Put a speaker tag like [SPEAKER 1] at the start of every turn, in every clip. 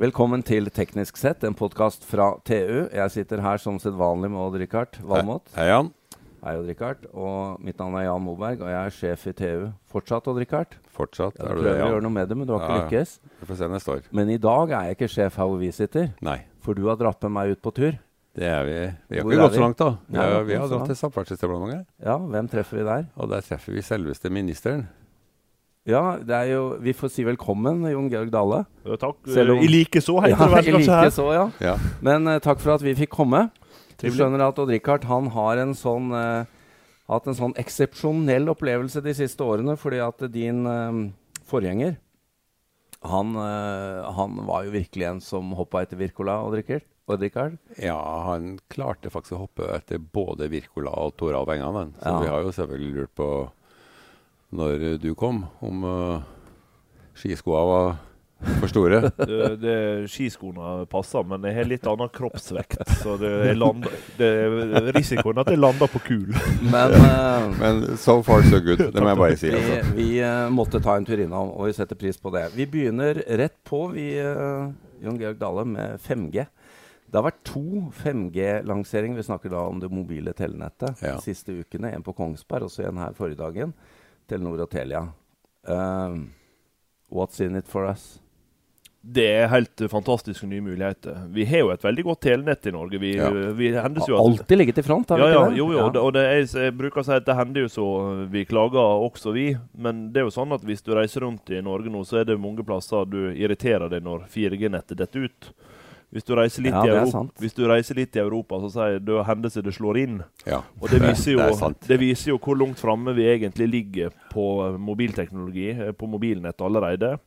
[SPEAKER 1] Velkommen til Teknisk sett, en podkast fra TU. Jeg sitter her som sedvanlig med Odd-Rikard Valmot.
[SPEAKER 2] Hei, Jan.
[SPEAKER 1] Hei, Odd-Rikard. Og mitt navn er Jan Moberg, og jeg er sjef i TU. Fortsatt, Odd-Rikard.
[SPEAKER 2] Fortsatt er du det,
[SPEAKER 1] prøver å gjøre noe med det, men du har ikke
[SPEAKER 2] Ja, ja.
[SPEAKER 1] lykkes.
[SPEAKER 2] Vi får se neste år.
[SPEAKER 1] Men i dag er jeg ikke sjef her hvor vi sitter,
[SPEAKER 2] Nei,
[SPEAKER 1] for du har dratt med meg ut på tur.
[SPEAKER 2] det er vi. Vi har
[SPEAKER 1] Hvor
[SPEAKER 2] ikke gått så langt, da. Vi har,
[SPEAKER 1] vi har ikke
[SPEAKER 2] dratt til Samferdselsdepartementet,
[SPEAKER 1] Ja, hvem treffer vi der?
[SPEAKER 2] og der treffer vi selveste ministeren.
[SPEAKER 1] Ja, det er jo Vi får si velkommen, Jon Georg Dale.
[SPEAKER 3] Ja, takk.
[SPEAKER 1] Om-
[SPEAKER 3] I like så, heter
[SPEAKER 1] Ja,
[SPEAKER 3] det vel kanskje
[SPEAKER 1] like så, ja.
[SPEAKER 2] Ja.
[SPEAKER 1] Men uh, takk for at vi fikk komme. Du skjønner at Odd-Rikard han har en sånn uh, hatt en sånn eksepsjonell opplevelse de siste årene, fordi at din uh, forgjenger han, han var jo virkelig en som hoppa etter Wirkola, Odd-Rikard. Odd-Rikard.
[SPEAKER 2] ja, han klarte faktisk å hoppe etter både Wirkola og Toralv Engan. Så
[SPEAKER 1] Ja.
[SPEAKER 2] vi har jo selvfølgelig lurt på, når du kom, om uh, skiskoa var for store.
[SPEAKER 3] Det, det, skiskoene passer, men jeg har litt annen kroppsvekt. Så det, lander, det, risikoen at jeg lander på kul.
[SPEAKER 1] Men uh,
[SPEAKER 2] Men so far so good, det må jeg bare si.
[SPEAKER 1] vi,
[SPEAKER 2] Altså.
[SPEAKER 1] vi eh, måtte ta en tur innom, og vi setter pris på det. Vi begynner rett på, vi, uh, Jon Georg Dale, med 5G. Det har vært to 5G-lanseringer. Vi snakker da om det mobile telenettet
[SPEAKER 2] Ja.
[SPEAKER 1] de siste ukene. En på Kongsberg, og så en her forrige dagen. Telenor og Telia. Uh, what's in it for us?
[SPEAKER 3] Det er helt fantastiske nye muligheter. Vi har jo et veldig godt telenett i Norge. Vi,
[SPEAKER 2] Ja.
[SPEAKER 3] vi hendes jo
[SPEAKER 1] alltid ligget i front, har vi
[SPEAKER 3] ja, ja,
[SPEAKER 1] ikke det?
[SPEAKER 3] jo, jo, Ja. det- og det er, jeg bruker å si at det hender jo så vi klager også, vi. Men det er jo sånn at hvis du reiser rundt i Norge nå, så er det mange plasser du irriterer deg når 4G-nettet detter ut. Hvis du, reiser litt
[SPEAKER 1] Ja,
[SPEAKER 3] i Europa, hvis du reiser litt i Europa, så sier det hender seg det slår inn.
[SPEAKER 2] Ja,
[SPEAKER 3] Og det viser, jo,
[SPEAKER 2] det
[SPEAKER 3] det viser jo hvor langt framme vi egentlig ligger på mobilteknologi, eh, på mobilnett allerede.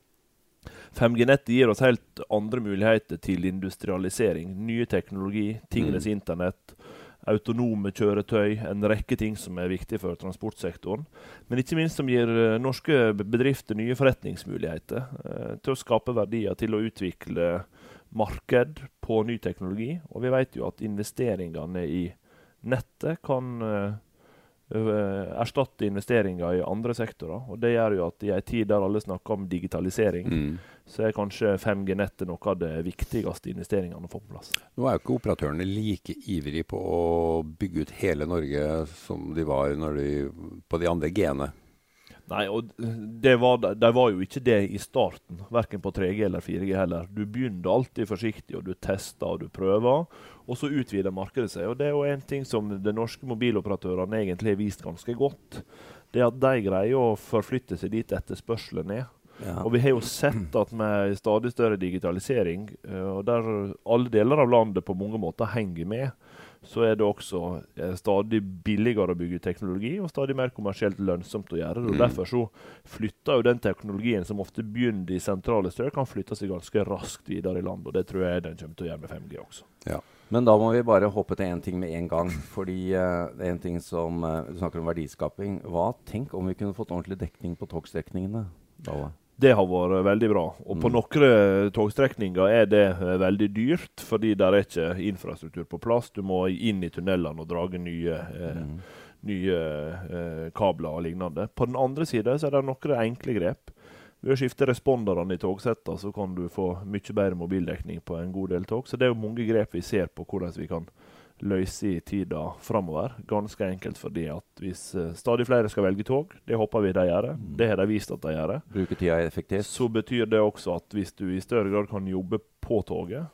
[SPEAKER 3] 5G-nettet gir oss helt andre muligheter til industrialisering. Nye teknologi, tingenes
[SPEAKER 2] Mm.
[SPEAKER 3] internett, autonome kjøretøy, en rekke ting som er viktig for transportsektoren. Men ikke minst som gir eh, norske bedrifter nye forretningsmuligheter eh, til å skape verdier, til å utvikle marked på ny teknologi. Og vi vet jo at investeringene i nettet kan eh, erstatte investeringer i andre sektorer. Og det gjør jo at i en tid der alle snakker om digitalisering,
[SPEAKER 2] Mm.
[SPEAKER 3] så er kanskje 5G-nettet noe av det viktigste investeringene å få på plass.
[SPEAKER 2] Nå er jo ikke operatørene like ivrige på å bygge ut hele Norge som de var når de, på de andre G-ene.
[SPEAKER 3] Nei, og det var, de var jo ikke det i starten, verken på 3G eller 4G heller. Du begynner alltid forsiktig, og du tester og du prøver. Og så utvider markedet seg. Og det er jo en ting som de norske mobiloperatørene egentlig har vist ganske godt. Det er at de greier å forflytte seg dit etterspørselen er.
[SPEAKER 1] Ja.
[SPEAKER 3] Og vi har jo sett at med stadig større digitalisering, eh, og der alle deler av landet på mange måter henger med, så er det også eh, stadig billigere å bygge teknologi, og stadig mer kommersielt lønnsomt å gjøre det. og
[SPEAKER 2] Mm.
[SPEAKER 3] Derfor så flytter jo den teknologien som ofte begynner i sentrale strøk, kan flytte seg ganske raskt videre i landet. og Det tror jeg den kommer til å gjøre med 5G også.
[SPEAKER 1] Men da må vi bare hoppe til én ting med en gang. Fordi uh, det er en ting som uh, Du snakker om verdiskaping. Hva Tenk om vi kunne fått ordentlig dekning på togstrekningene? Dale?
[SPEAKER 3] Det har vært veldig bra. Og på
[SPEAKER 1] Mm.
[SPEAKER 3] noen togstrekninger er det eh, veldig dyrt, fordi der er ikke infrastruktur på plass. Du må inn i tunnelene og drage nye, eh,
[SPEAKER 1] Mm.
[SPEAKER 3] nye eh, kabler og lignende. På den andre sida er det noen enkle grep. Ved å skifte responderne i togsettene så kan du få mye bedre mobildekning på en god del tog. Så det er jo mange grep vi ser på hvordan vi kan løse i tida framover. Ganske enkelt fordi at hvis eh, stadig flere skal velge tog, det håper vi de gjør,
[SPEAKER 1] Mm.
[SPEAKER 3] det har de vist at de gjør,
[SPEAKER 1] Bruke tida effektivt?
[SPEAKER 3] så betyr det også at hvis du i større grad kan jobbe på toget,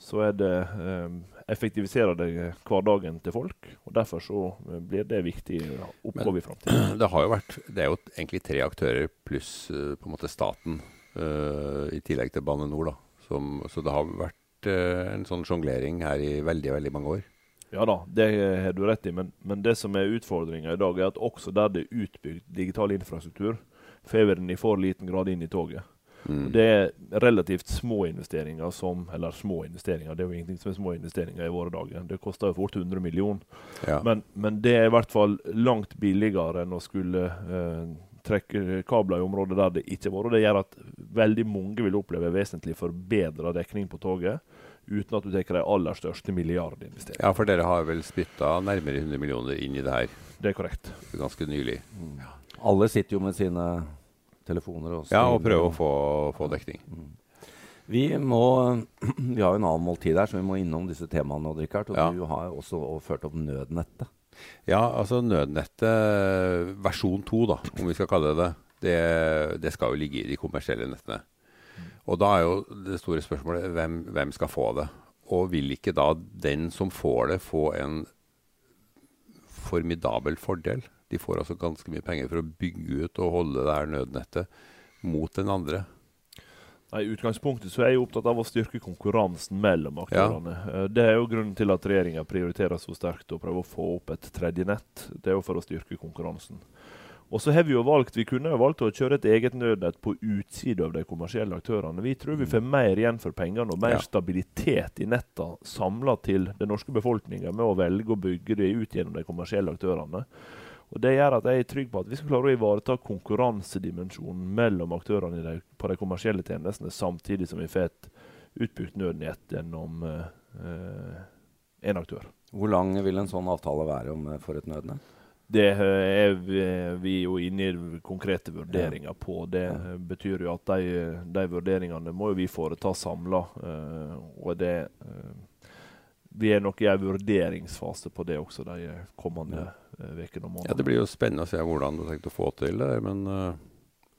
[SPEAKER 3] så er det eh, effektiviserer det hverdagen til folk. og Derfor så eh, blir det viktig oppgave i framtida.
[SPEAKER 2] Det har jo vært Det er jo egentlig tre aktører pluss eh, på en måte staten, eh, i tillegg til Bane NOR, da. Som, så det har vært en sånn sjonglering her i veldig, veldig mange år.
[SPEAKER 3] Ja da, det har du rett i, men, men det som er utfordringa i dag, er at også der det er utbygd digital infrastruktur, får vi den i for liten grad inn i toget.
[SPEAKER 2] Mm.
[SPEAKER 3] Det er relativt små investeringer som Eller små investeringer, det er jo ingenting som er små investeringer i våre dager. Det koster jo fort 100 millioner.
[SPEAKER 2] ja.
[SPEAKER 3] Men, men det er i hvert fall langt billigere enn å skulle eh, trekke kabler i områder der det ikke var. Og det gjør at veldig mange vil oppleve vesentlig forbedra dekning på toget, uten at du tar de aller største milliardinvesteringene.
[SPEAKER 2] ja, for dere har vel spytta nærmere 100 millioner inn i det her
[SPEAKER 3] Det er korrekt.
[SPEAKER 2] ganske nylig.
[SPEAKER 1] Mm. Alle sitter jo med sine telefoner og
[SPEAKER 2] Ja, og prøver å få, få dekning.
[SPEAKER 1] Mm. Vi, må, vi har jo en annen måltid her, så vi må innom disse temaene. Og Richard, Og
[SPEAKER 2] Ja.
[SPEAKER 1] du har jo også ført opp nødnettet.
[SPEAKER 2] Ja, altså nødnettet versjon 2, da, om vi skal kalle det det, det, det skal jo ligge i de kommersielle nettene. Og da er jo det store spørsmålet hvem, hvem skal få det? Og vil ikke da den som får det, få en formidabel fordel? De får altså ganske mye penger for å bygge ut og holde det her nødnettet mot den andre.
[SPEAKER 3] I utgangspunktet så er jeg opptatt av å styrke konkurransen mellom aktørene. Ja. Det er jo grunnen til at regjeringa prioriterer så sterkt å prøve å få opp et tredje nett. Det er jo for å styrke konkurransen. Og så har Vi jo valgt, vi kunne jo valgt å kjøre et eget nødnett på utsida av de kommersielle aktørene. Vi tror vi får mer igjen for pengene og mer
[SPEAKER 2] Ja.
[SPEAKER 3] stabilitet i netta samla til den norske befolkninga med å velge å bygge det ut gjennom de kommersielle aktørene. Og Det gjør at jeg er trygg på at vi skal klare å ivareta konkurransedimensjonen mellom aktørene på de kommersielle tjenestene, samtidig som vi får et utbygd nødnett gjennom én aktør.
[SPEAKER 1] Hvor lang vil en sånn avtale være om, for et nødnett?
[SPEAKER 3] Det eh, er vi, vi jo inne i konkrete vurderinger på. Det
[SPEAKER 1] Ja.
[SPEAKER 3] eh, betyr jo at de, de vurderingene må vi foreta samla. og det eh, Vi er nok i en vurderingsfase på det også de kommende eh, ukene og
[SPEAKER 2] Ja. Det blir jo spennende å se hvordan du har tenkt å få til det. Men eh,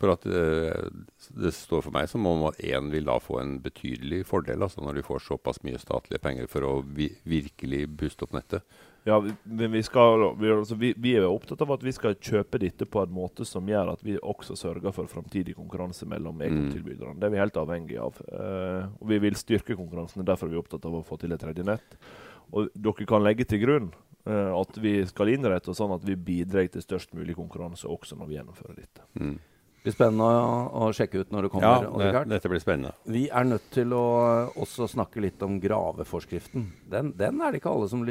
[SPEAKER 2] for at eh, det står for meg som om at én vil da få en betydelig fordel, altså når de får såpass mye statlige penger for å vi virkelig booste opp nettet.
[SPEAKER 3] Ja, vi- men vi, skal, vi, altså, vi, vi er opptatt av at vi skal kjøpe dette på en måte som gjør at vi også sørger for framtidig konkurranse mellom ekomtilbyderne. Det er vi helt avhengig av. Uh, og vi vil styrke konkurransen. Derfor er vi opptatt av å få til et tredje nett. Og dere kan legge til grunn uh, at vi skal innrette oss sånn at vi bidrar til størst mulig konkurranse også når vi gjennomfører dette.
[SPEAKER 2] Mm.
[SPEAKER 1] Det blir spennende å, å sjekke ut når det kommer. Ja,
[SPEAKER 2] det, dette blir spennende.
[SPEAKER 1] Vi er nødt til å også snakke litt om graveforskriften. Den, den er det ikke alle som,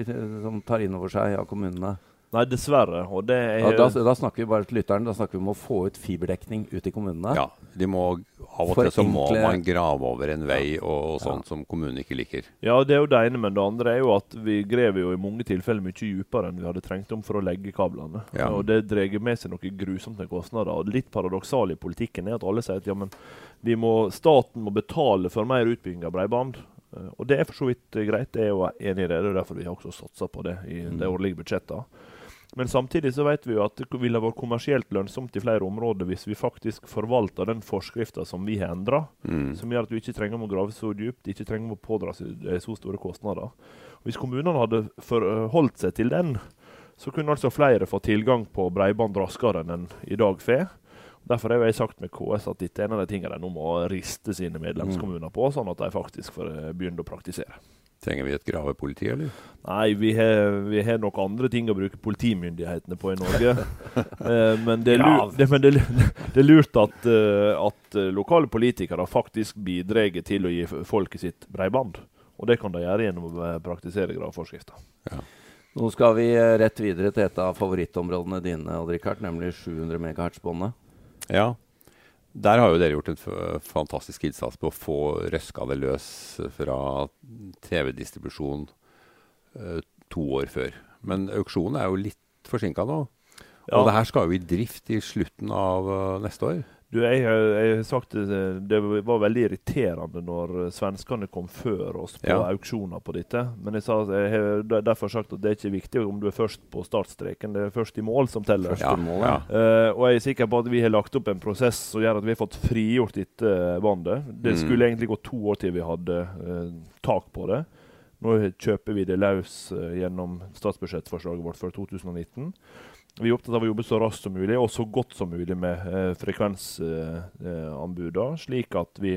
[SPEAKER 1] som tar inn over seg av kommunene.
[SPEAKER 3] Nei, dessverre. Og det er
[SPEAKER 1] Ja, da, da snakker vi bare til lytteren, da snakker vi om å få ut fiberdekning ut i kommunene.
[SPEAKER 2] Ja, de må, Av og til så må
[SPEAKER 1] enkle...
[SPEAKER 2] man grave over en vei og, og
[SPEAKER 1] Ja.
[SPEAKER 2] som kommunen ikke liker.
[SPEAKER 3] Ja, det er jo det ene, men det andre er jo at vi grev jo i mange tilfeller mye dypere enn vi hadde trengt om for å legge kablene.
[SPEAKER 2] Ja.
[SPEAKER 3] Og det drar med seg noe grusomt med kostnader. Og litt paradoksalt i politikken er at alle sier at ja, men vi må, staten må betale for mer utbygging av bredbånd. Eh, Og det er for så vidt greit, det er jo enig i det. Det er derfor vi har også satsa på det i
[SPEAKER 1] Mm.
[SPEAKER 3] de årlige budsjettene. Men samtidig så vet vi jo at det ville vært kommersielt lønnsomt i flere områder hvis vi faktisk forvalter den forskrifta som vi har endra,
[SPEAKER 2] Mm.
[SPEAKER 3] som gjør at du ikke trenger å grave så dypt, ikke trenger å pådra seg eh, så store kostnader. Hvis kommunene hadde forholdt seg til den, så kunne altså flere få tilgang på bredbånd raskere enn en i dag får. Derfor har jeg sagt med KS at dette er en av de tingene de nå må riste sine medlemskommuner på, sånn at de faktisk får eh, begynne å praktisere.
[SPEAKER 2] Trenger vi et gravepoliti, eller?
[SPEAKER 3] Nei, vi har, vi har nok andre ting å bruke politimyndighetene på i Norge. Eh, men det er, lurt, det, men det, det er lurt at, eh, at eh, lokale politikere faktisk bidrar til å gi folket sitt bredbånd. Og det kan de gjøre gjennom å praktisere praktisere graveforskrifta.
[SPEAKER 1] Nå skal vi rett videre til et av favorittområdene dine, Odd Rikard, nemlig 700 MHz-båndet.
[SPEAKER 2] Ja. Der har jo dere gjort en fantastisk innsats på å få røska det løs fra TV-distribusjon eh, to år før. Men auksjonen er jo litt forsinka nå. Og det her skal jo i drift i slutten av eh, neste år.
[SPEAKER 3] Du, jeg, har- sagt det, det var veldig irriterende når eh, svenskene kom før oss på
[SPEAKER 2] Ja.
[SPEAKER 3] auksjoner på dette. Men jeg, sa, jeg har derfor sagt at det er ikke viktig om du er først på startstreken, det er først i mål som teller.
[SPEAKER 1] Første mål, ja.
[SPEAKER 3] Uh, og jeg er sikker på at vi har lagt opp en prosess som gjør at vi har fått frigjort dette vannet. Det
[SPEAKER 2] Mm.
[SPEAKER 3] skulle egentlig gå to år til vi hadde uh, tak på det. Nå kjøper vi det løs uh, gjennom statsbudsjettforslaget vårt for 2019. Vi er opptatt av å jobbe så raskt som mulig og så godt som mulig med eh, frekvensanbudene, slik at vi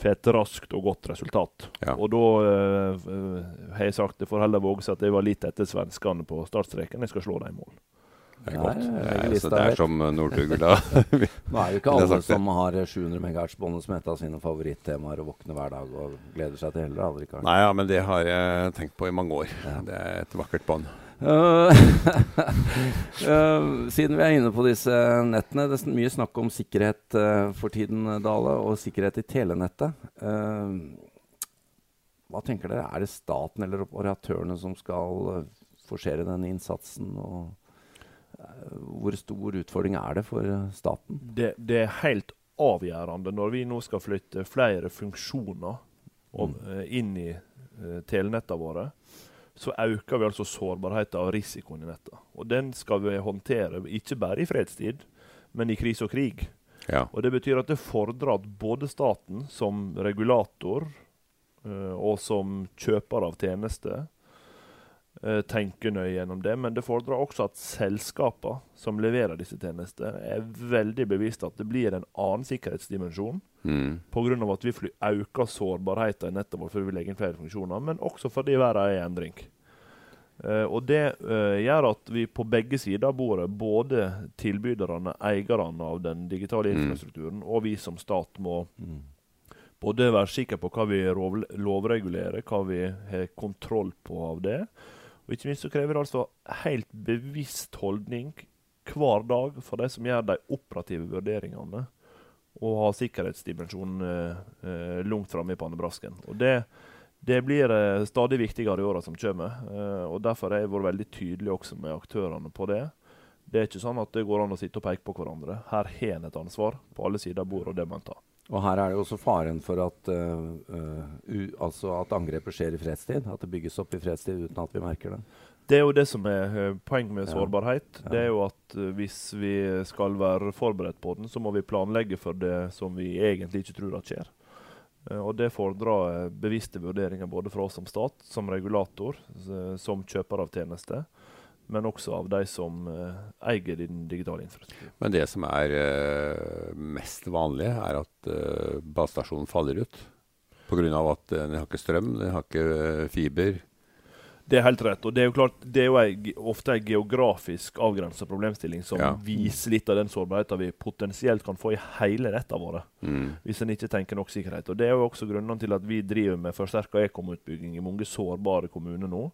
[SPEAKER 3] får et raskt og godt resultat.
[SPEAKER 2] Ja.
[SPEAKER 3] Og da eh, eh, har jeg sagt det får heller våge seg at jeg var litt etter svenskene på startstreken. Jeg skal slå dem i mål.
[SPEAKER 2] Det er
[SPEAKER 1] Nei,
[SPEAKER 2] godt.
[SPEAKER 1] Nei,
[SPEAKER 2] Det er,
[SPEAKER 1] lista
[SPEAKER 2] så det er som eh, Northug da.
[SPEAKER 1] Nå er jo ikke alle
[SPEAKER 2] sagt det.
[SPEAKER 1] som har eh, 700 MHz-båndet som et av sine favorittemaer og våkner hver dag og gleder seg til heller, Aldri,
[SPEAKER 2] Nei, ja, men det har jeg tenkt på i mange år.
[SPEAKER 1] Ja.
[SPEAKER 2] Det er et vakkert bånd.
[SPEAKER 1] Eh, eh, siden vi er inne på disse nettene, det er mye snakk om sikkerhet eh, for tiden, Dale, og sikkerhet i telenettet. Hva tenker dere? Er det staten eller operatørene som skal forsere denne innsatsen? Og, hvor stor utfordring er det for staten?
[SPEAKER 3] Det, det er helt avgjørende når vi nå skal flytte flere funksjoner om, mm. inn i uh, telenettene våre. Så øker vi altså sårbarheten og risikoen i nettet. Og den skal vi håndtere ikke bare i fredstid, men i krise og krig.
[SPEAKER 2] Ja.
[SPEAKER 3] Og Det betyr at det fordrer at både staten som regulator uh, og som kjøper av tjenester uh, tenker nøye gjennom det. Men det fordrer også at selskapene som leverer disse tjenestene, er veldig bevisst at det blir en annen sikkerhetsdimensjon.
[SPEAKER 2] Mm.
[SPEAKER 3] Pga. at vi øker sårbarheten i nettet vårt fordi vi legger inn flere funksjoner, men også fordi verden er i endring. Uh, og Det uh, gjør at vi på begge sider av bordet, både tilbyderne, eierne av den digitale
[SPEAKER 2] Mm.
[SPEAKER 3] infrastrukturen, og vi som stat, må
[SPEAKER 1] Mm.
[SPEAKER 3] både være sikre på hva vi lovregulerer, hva vi har kontroll på av det. Og ikke minst så krever det altså helt bevisst holdning hver dag for de som gjør de operative vurderingene, og ha sikkerhetsdimensjonen eh, eh, langt framme i pannebrasken. Og det, det blir eh, stadig viktigere i åra som kommer. Eh, og Derfor har jeg vært veldig tydelig også med aktørene på det. Det er ikke sånn at det går an å sitte og peke på hverandre. Her har en et ansvar på alle sider av bordet, og det må en ta.
[SPEAKER 1] Og her er det også faren for at, uh, uh, altså at angrepet skjer i fredstid. At det bygges opp i fredstid uten at vi merker det.
[SPEAKER 3] Det er jo det som er eh, poenget med sårbarhet. Det er jo at eh, hvis vi skal være forberedt på den, så må vi planlegge for det som vi egentlig ikke tror at skjer. Eh, Og det fordrer bevisste vurderinger både fra oss som stat, som regulator, som kjøper av tjenester, men også av de som uh, eier den digitale infrastrukturen.
[SPEAKER 2] Men det som er uh, mest vanlig, er at uh, basestasjonen faller ut. Pga. at den har ikke strøm, den har ikke fiber.
[SPEAKER 3] Det er helt rett. og Det er jo klart, det er jo ei ofte en geografisk avgrensa problemstilling som
[SPEAKER 2] Ja.
[SPEAKER 3] viser litt av den sårbarheten vi potensielt kan få i hele rettene våre.
[SPEAKER 2] Mm.
[SPEAKER 3] hvis en ikke tenker nok sikkerhet. Og Det er jo også grunnene til at vi driver med forsterka ekomutbygging i mange sårbare kommuner nå.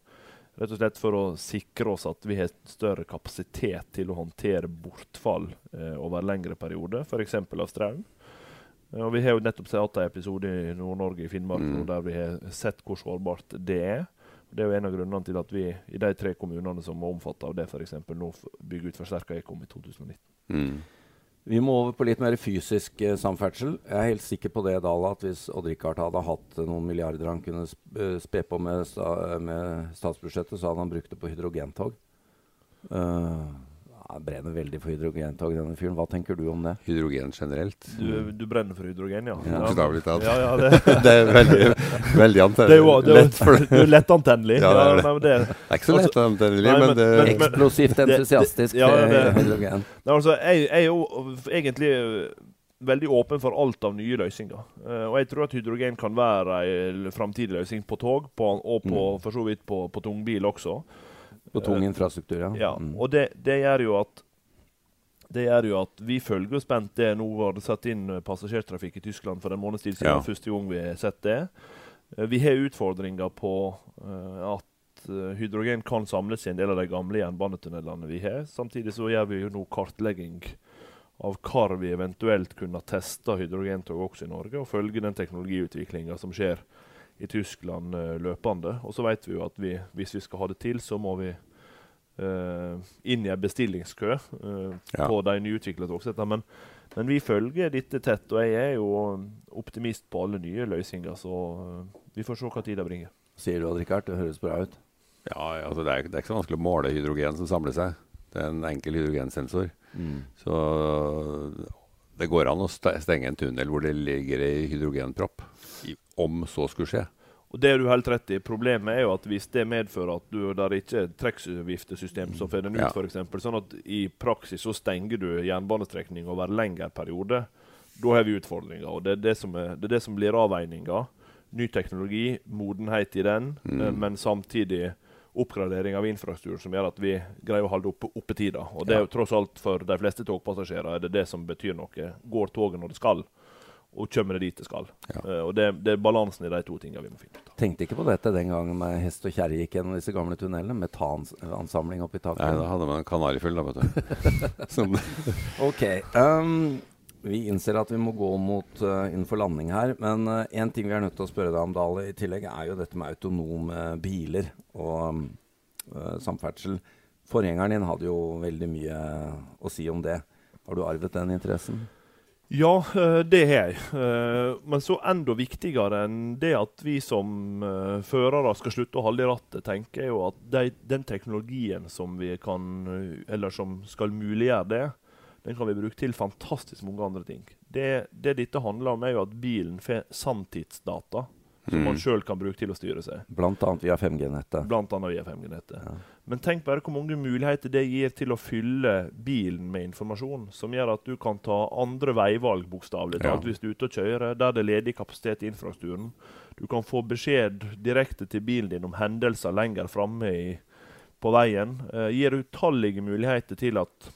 [SPEAKER 3] Rett og slett for å sikre oss at vi har større kapasitet til å håndtere bortfall eh, over lengre perioder, f.eks. av strøm. Eh, Og Vi har jo nettopp hatt en episode i Nord-Norge, i Finnmark,
[SPEAKER 2] Mm.
[SPEAKER 3] der vi har sett hvor sårbart det er. Det er jo en av grunnene til at vi i de tre kommunene som er omfattet av det, f.eks. nå bygger ut forsterka ekom i 2019.
[SPEAKER 2] Mm.
[SPEAKER 1] Vi må over på litt mer fysisk eh, samferdsel. Jeg er helt sikker på det, Dala, at hvis Odd-Rikard hadde hatt eh, noen milliarder han kunne eh, spe på med, sta med statsbudsjettet, så hadde han brukt det på hydrogentog. Uh, han brenner veldig for hydrogentog, denne fyren. Hva tenker du om det?
[SPEAKER 2] Hydrogen generelt.
[SPEAKER 3] Du, du brenner for hydrogen, ja?
[SPEAKER 1] Ja,
[SPEAKER 2] bokstavelig talt.
[SPEAKER 3] Ja, ja, det,
[SPEAKER 2] det er veldig, veldig antennelig.
[SPEAKER 3] Det er jo det er, jo-
[SPEAKER 2] lett antennelig. det.
[SPEAKER 3] det er lettantennelig.
[SPEAKER 2] Ja, det er det.
[SPEAKER 3] nei, det,
[SPEAKER 2] Det er ikke så lett antennelig,
[SPEAKER 3] Nei,
[SPEAKER 2] men,
[SPEAKER 3] men-
[SPEAKER 2] det
[SPEAKER 3] er
[SPEAKER 1] Eksplosivt
[SPEAKER 3] det- det-
[SPEAKER 1] entusiastisk
[SPEAKER 3] ja, det-
[SPEAKER 1] hydrogen.
[SPEAKER 3] nei, altså, jeg, jeg er jo egentlig øh, veldig åpen for alt av nye løsninger. Uh, og jeg tror at hydrogen kan være ei framtidig løsning på tog, på, og på,
[SPEAKER 1] Mm.
[SPEAKER 3] for så vidt på, på tungbil også.
[SPEAKER 1] På tung infrastruktur, ja.
[SPEAKER 3] Ja,
[SPEAKER 1] Mm.
[SPEAKER 3] og det, det gjør jo at det gjør jo at vi følger spent det. Nå var det satt inn eh, passasjertrafikk i Tyskland for en måneds tid siden.
[SPEAKER 2] Ja.
[SPEAKER 3] Første gang vi har sett det. Eh, Vi har utfordringer på uh, at hydrogen kan samles i en del av de gamle jernbanetunnelene vi har. Samtidig så gjør vi jo nå kartlegging av hvor vi eventuelt kunne teste hydrogentog også i Norge, og følge den teknologiutviklinga som skjer i Tyskland eh, løpende. Og så vet vi jo at vi, hvis vi skal ha det til, så må vi uh, inn i en bestillingskø uh,
[SPEAKER 2] Ja.
[SPEAKER 3] på de nyutvikla togsettene. Men, men vi følger dette tett, og jeg er jo optimist på alle nye løsninger. Så vi får se hva tida bringer.
[SPEAKER 1] Sier du, Odd-Rikard? Det høres bra ut.
[SPEAKER 2] Ja, altså det, er, det er ikke så vanskelig å måle hydrogen som samler seg. Det er en enkel hydrogensensor.
[SPEAKER 1] Mm.
[SPEAKER 2] Så det går an å stenge en tunnel hvor det ligger ei hydrogenpropp. Om så skulle skje.
[SPEAKER 3] Og det er du helt rett i. Problemet er jo at hvis det medfører at du der ikke er trekkviftesystem som får den ut,
[SPEAKER 2] Ja.
[SPEAKER 3] eksempel, sånn at i praksis så stenger du jernbanestrekning over lengre periode, da har vi utfordringer. Og det er det som, er, det, er det som blir avveininga. Ny teknologi, modenhet i den,
[SPEAKER 2] Mm.
[SPEAKER 3] eh, men samtidig oppgradering av infrastruktur som gjør at vi greier å holde oppe, oppe tida. Og det er jo tross alt for de fleste togpassasjerer er det det som betyr noe. Går toget når det skal, og kommer det dit det skal.
[SPEAKER 2] Ja.
[SPEAKER 3] Uh, og det, det er balansen i de to tingene vi må finne ut av.
[SPEAKER 1] Tenkte ikke på dette den gangen med hest og kjerre gikk gjennom disse gamle tunnelene. Metanansamling oppi taket.
[SPEAKER 2] Nei, da hadde man en kanarifull, da, vet du.
[SPEAKER 1] Ok. Um, vi innser at vi må gå mot uh, innenfor landing her. Men én ting vi er nødt til å spørre deg om, Dale, i tillegg, er jo dette med autonome biler og um, uh, samferdsel. Forgjengeren din hadde jo veldig mye å si om det. Har du arvet den interessen?
[SPEAKER 3] Ja, eh, det har jeg. Eh, men så enda viktigere enn det at vi som uh, førere skal slutte å holde i rattet, tenker jeg jo at de, den teknologien som vi kan, eller som skal muliggjøre det, den kan vi bruke til fantastisk mange andre ting. Det, det dette handler om, er jo at bilen får sanntidsdata som man mm. sjøl kan bruke til å styre seg.
[SPEAKER 1] Blant annet via 5G-nettet.
[SPEAKER 3] Blant annet via 5G-nettet. Ja. Men tenk bare hvor mange muligheter det gir til å fylle bilen med informasjon, som gjør at du kan ta andre veivalg, bokstavelig talt, ja. hvis du er ute og kjører, der det er ledig kapasitet i infrastrukturen. Du kan få beskjed direkte til bilen din om hendelser lenger framme på veien. Eh, gir utallige muligheter til at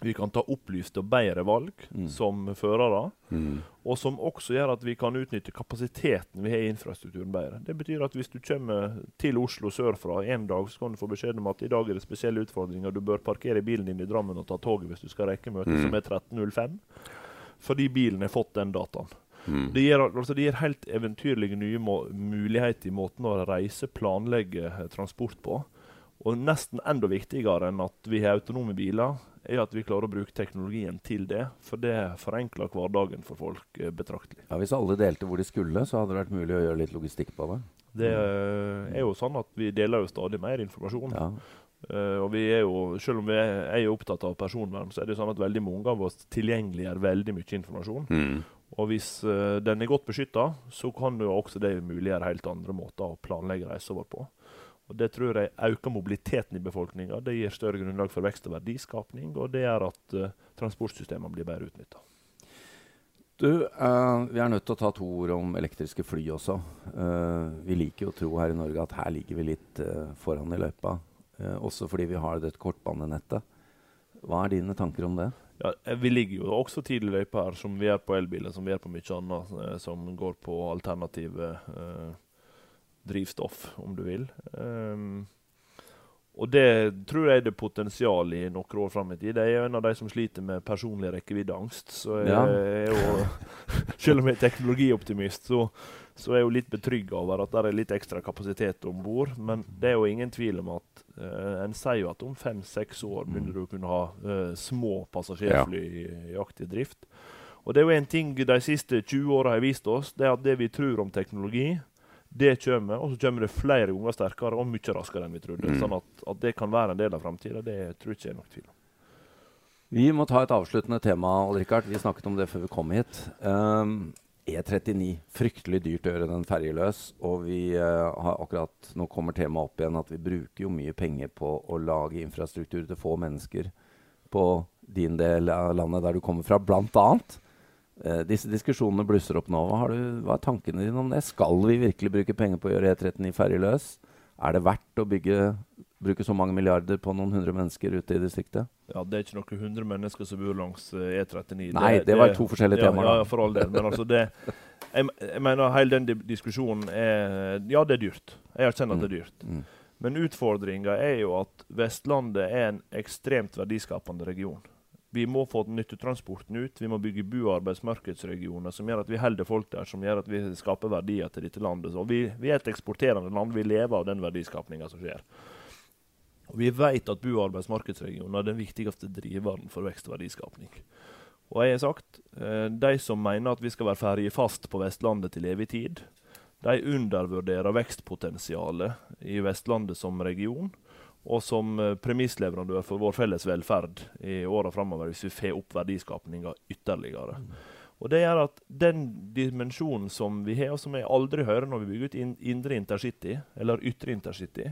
[SPEAKER 3] vi kan ta opplyste og bedre valg mm. som førere. Mm. Og som også gjør at vi kan utnytte kapasiteten vi har i infrastrukturen bedre. Det betyr at hvis du kommer til Oslo sørfra en dag, så kan du få beskjed om at i dag er det spesielle utfordringer. Du bør parkere bilen din i Drammen og ta toget hvis du skal rekke møtet, mm. som er 13.05. Fordi bilen har fått den dataen. Mm. Det, gir, altså det, gir, helt eventyrlige nye muligheter i måten å reise, planlegge transport på. Og nesten enda viktigere enn at vi har autonome biler, er at vi klarer å bruke teknologien til det. For det forenkler hverdagen for folk eh, betraktelig.
[SPEAKER 1] Ja, Hvis alle delte hvor de skulle, så hadde det vært mulig å gjøre litt logistikk på det?
[SPEAKER 3] Det uh, er jo sånn at vi deler jo stadig mer informasjon. Ja. Uh, og vi er jo, Selv om vi er, er opptatt av personvern, så er det sånn at veldig mange av oss tilgjengeliggjør veldig mye informasjon. Mm. Og hvis uh, den er godt beskytta, så kan jo også det muliggjøre helt andre måter å planlegge reise vår på. Og Det tror jeg øker mobiliteten i befolkninga. Det gir større grunnlag for vekst og verdiskapning, og det gjør at uh, transportsystemene blir bedre utnytta.
[SPEAKER 1] Du, uh, Vi er nødt til å ta to ord om elektriske fly også. Uh, vi liker jo å tro her i Norge at her ligger vi litt foran i løypa. også fordi vi har dette kortbanenettet. Hva er dine tanker om det?
[SPEAKER 3] Ja, Vi ligger jo også tidlig i løypa her, som vi er på elbiler, som vi er på mye annet som går på alternative uh, drivstoff, om du vil. Um, og det tror jeg det er potensial i noen år fram i tid. Jeg er en av de som sliter med personlig rekkeviddeangst. Så jeg, ja. er jo, selv om jeg er teknologioptimist, så, så er jeg jo litt betrygga over at det er litt ekstra kapasitet om bord. Men det er jo ingen tvil om at uh, en sier jo at om fem-seks år mm. begynner du å kunne ha uh, små passasjerfly ja. i, i aktiv drift. Og det er jo en ting de siste 20 åra har vist oss, det er at det vi tror om teknologi, det kommer, og så kommer det flere ganger sterkere og mye raskere enn vi trodde. Mm. Sånn at, at, det kan være en del av framtida, det tror jeg ikke er nok tvil om.
[SPEAKER 1] Vi må ta et avsluttende tema. Richard. Vi snakket om det før vi kom hit. Um, E39. Fryktelig dyrt å gjøre den ferjeløs. Og vi uh, har akkurat nå kommer temaet opp igjen at vi bruker jo mye penger på å lage infrastruktur til få mennesker på din del av landet der du kommer fra, blant annet. Eh, disse diskusjonene blusser opp nå. Hva, du, hva, er tankene dine om det? Skal vi virkelig bruke penger på å gjøre E39 ferjeløs? Er det verdt å bygge, bruke så mange milliarder på noen hundre mennesker ute i distriktet?
[SPEAKER 3] Ja, Det er ikke noen hundre mennesker som bor langs E39.
[SPEAKER 1] Eh, Nei, det, det var to forskjellige
[SPEAKER 3] ja,
[SPEAKER 1] temaer.
[SPEAKER 3] Ja, for all del. Men altså det, jeg, jeg, mener hele den diskusjonen er Ja, det er dyrt. Jeg erkjenner at det er mm. dyrt. Mm. Men utfordringa er jo at Vestlandet er en ekstremt verdiskapende region. Vi må få nyttetransporten ut. Vi må bygge bu- og arbeidsmarkedsregioner som gjør at vi holder folk der, som gjør at vi skaper verdier til dette landet. Vi, vi er et eksporterende land. Vi lever av den verdiskapninga som skjer. Og vi vet at bu- og arbeidsmarkedsregioner er den viktigste driveren for vekst og verdiskapning. Og jeg har sagt, eh, De som mener at vi skal være ferjefast på Vestlandet til evig tid, de undervurderer vekstpotensialet i Vestlandet som region og som eh, premissleverandør for vår felles velferd i åra framover, hvis vi får opp verdiskapninga ytterligere. Mm. Og det gjør at den dimensjonen som vi har, og som jeg aldri hører når vi bygger ut indre intercity, eller ytre intercity,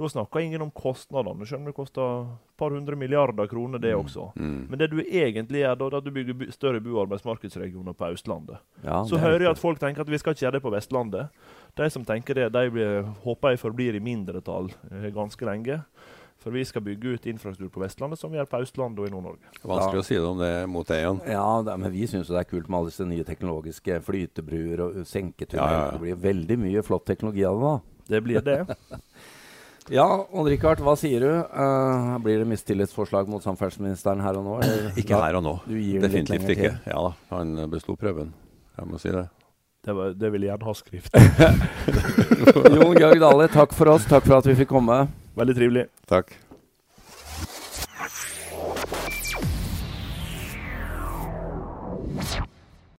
[SPEAKER 3] da snakker ingen om kostnadene. Skjønner du, Det koster et par hundre milliarder kroner, det mm. også. Mm. Men det du egentlig gjør, da, er at du bygger større bo- og arbeidsmarkedsregioner på Østlandet. Ja, så hører jeg at folk tenker at vi skal ikke gjøre det på Vestlandet. De som tenker det, de blir, håper jeg forblir i mindretall eh, ganske lenge. For vi skal bygge ut infrastruktur på Vestlandet som vi gjør på Østlandet og i Nord-Norge.
[SPEAKER 2] Vanskelig å si det om det mot deg Jan.
[SPEAKER 1] Ja, det, men vi syns det er kult med alle disse nye teknologiske flytebruer og senketunneler. Ja, ja, ja. Det blir veldig mye flott teknologi av det da.
[SPEAKER 3] Det blir det.
[SPEAKER 1] Ja, Odd Rikard, hva sier du? Uh, blir det mistillitsforslag mot samferdselsministeren her og nå?
[SPEAKER 2] Ikke her og nå. Definitivt ikke. Ja da, han besto prøven. Jeg må si det.
[SPEAKER 3] Det, var, det vil jeg gjerne ha skrift.
[SPEAKER 1] Jon Georg Dale, takk for oss. Takk for at vi fikk komme.
[SPEAKER 3] Veldig trivelig.
[SPEAKER 2] Takk.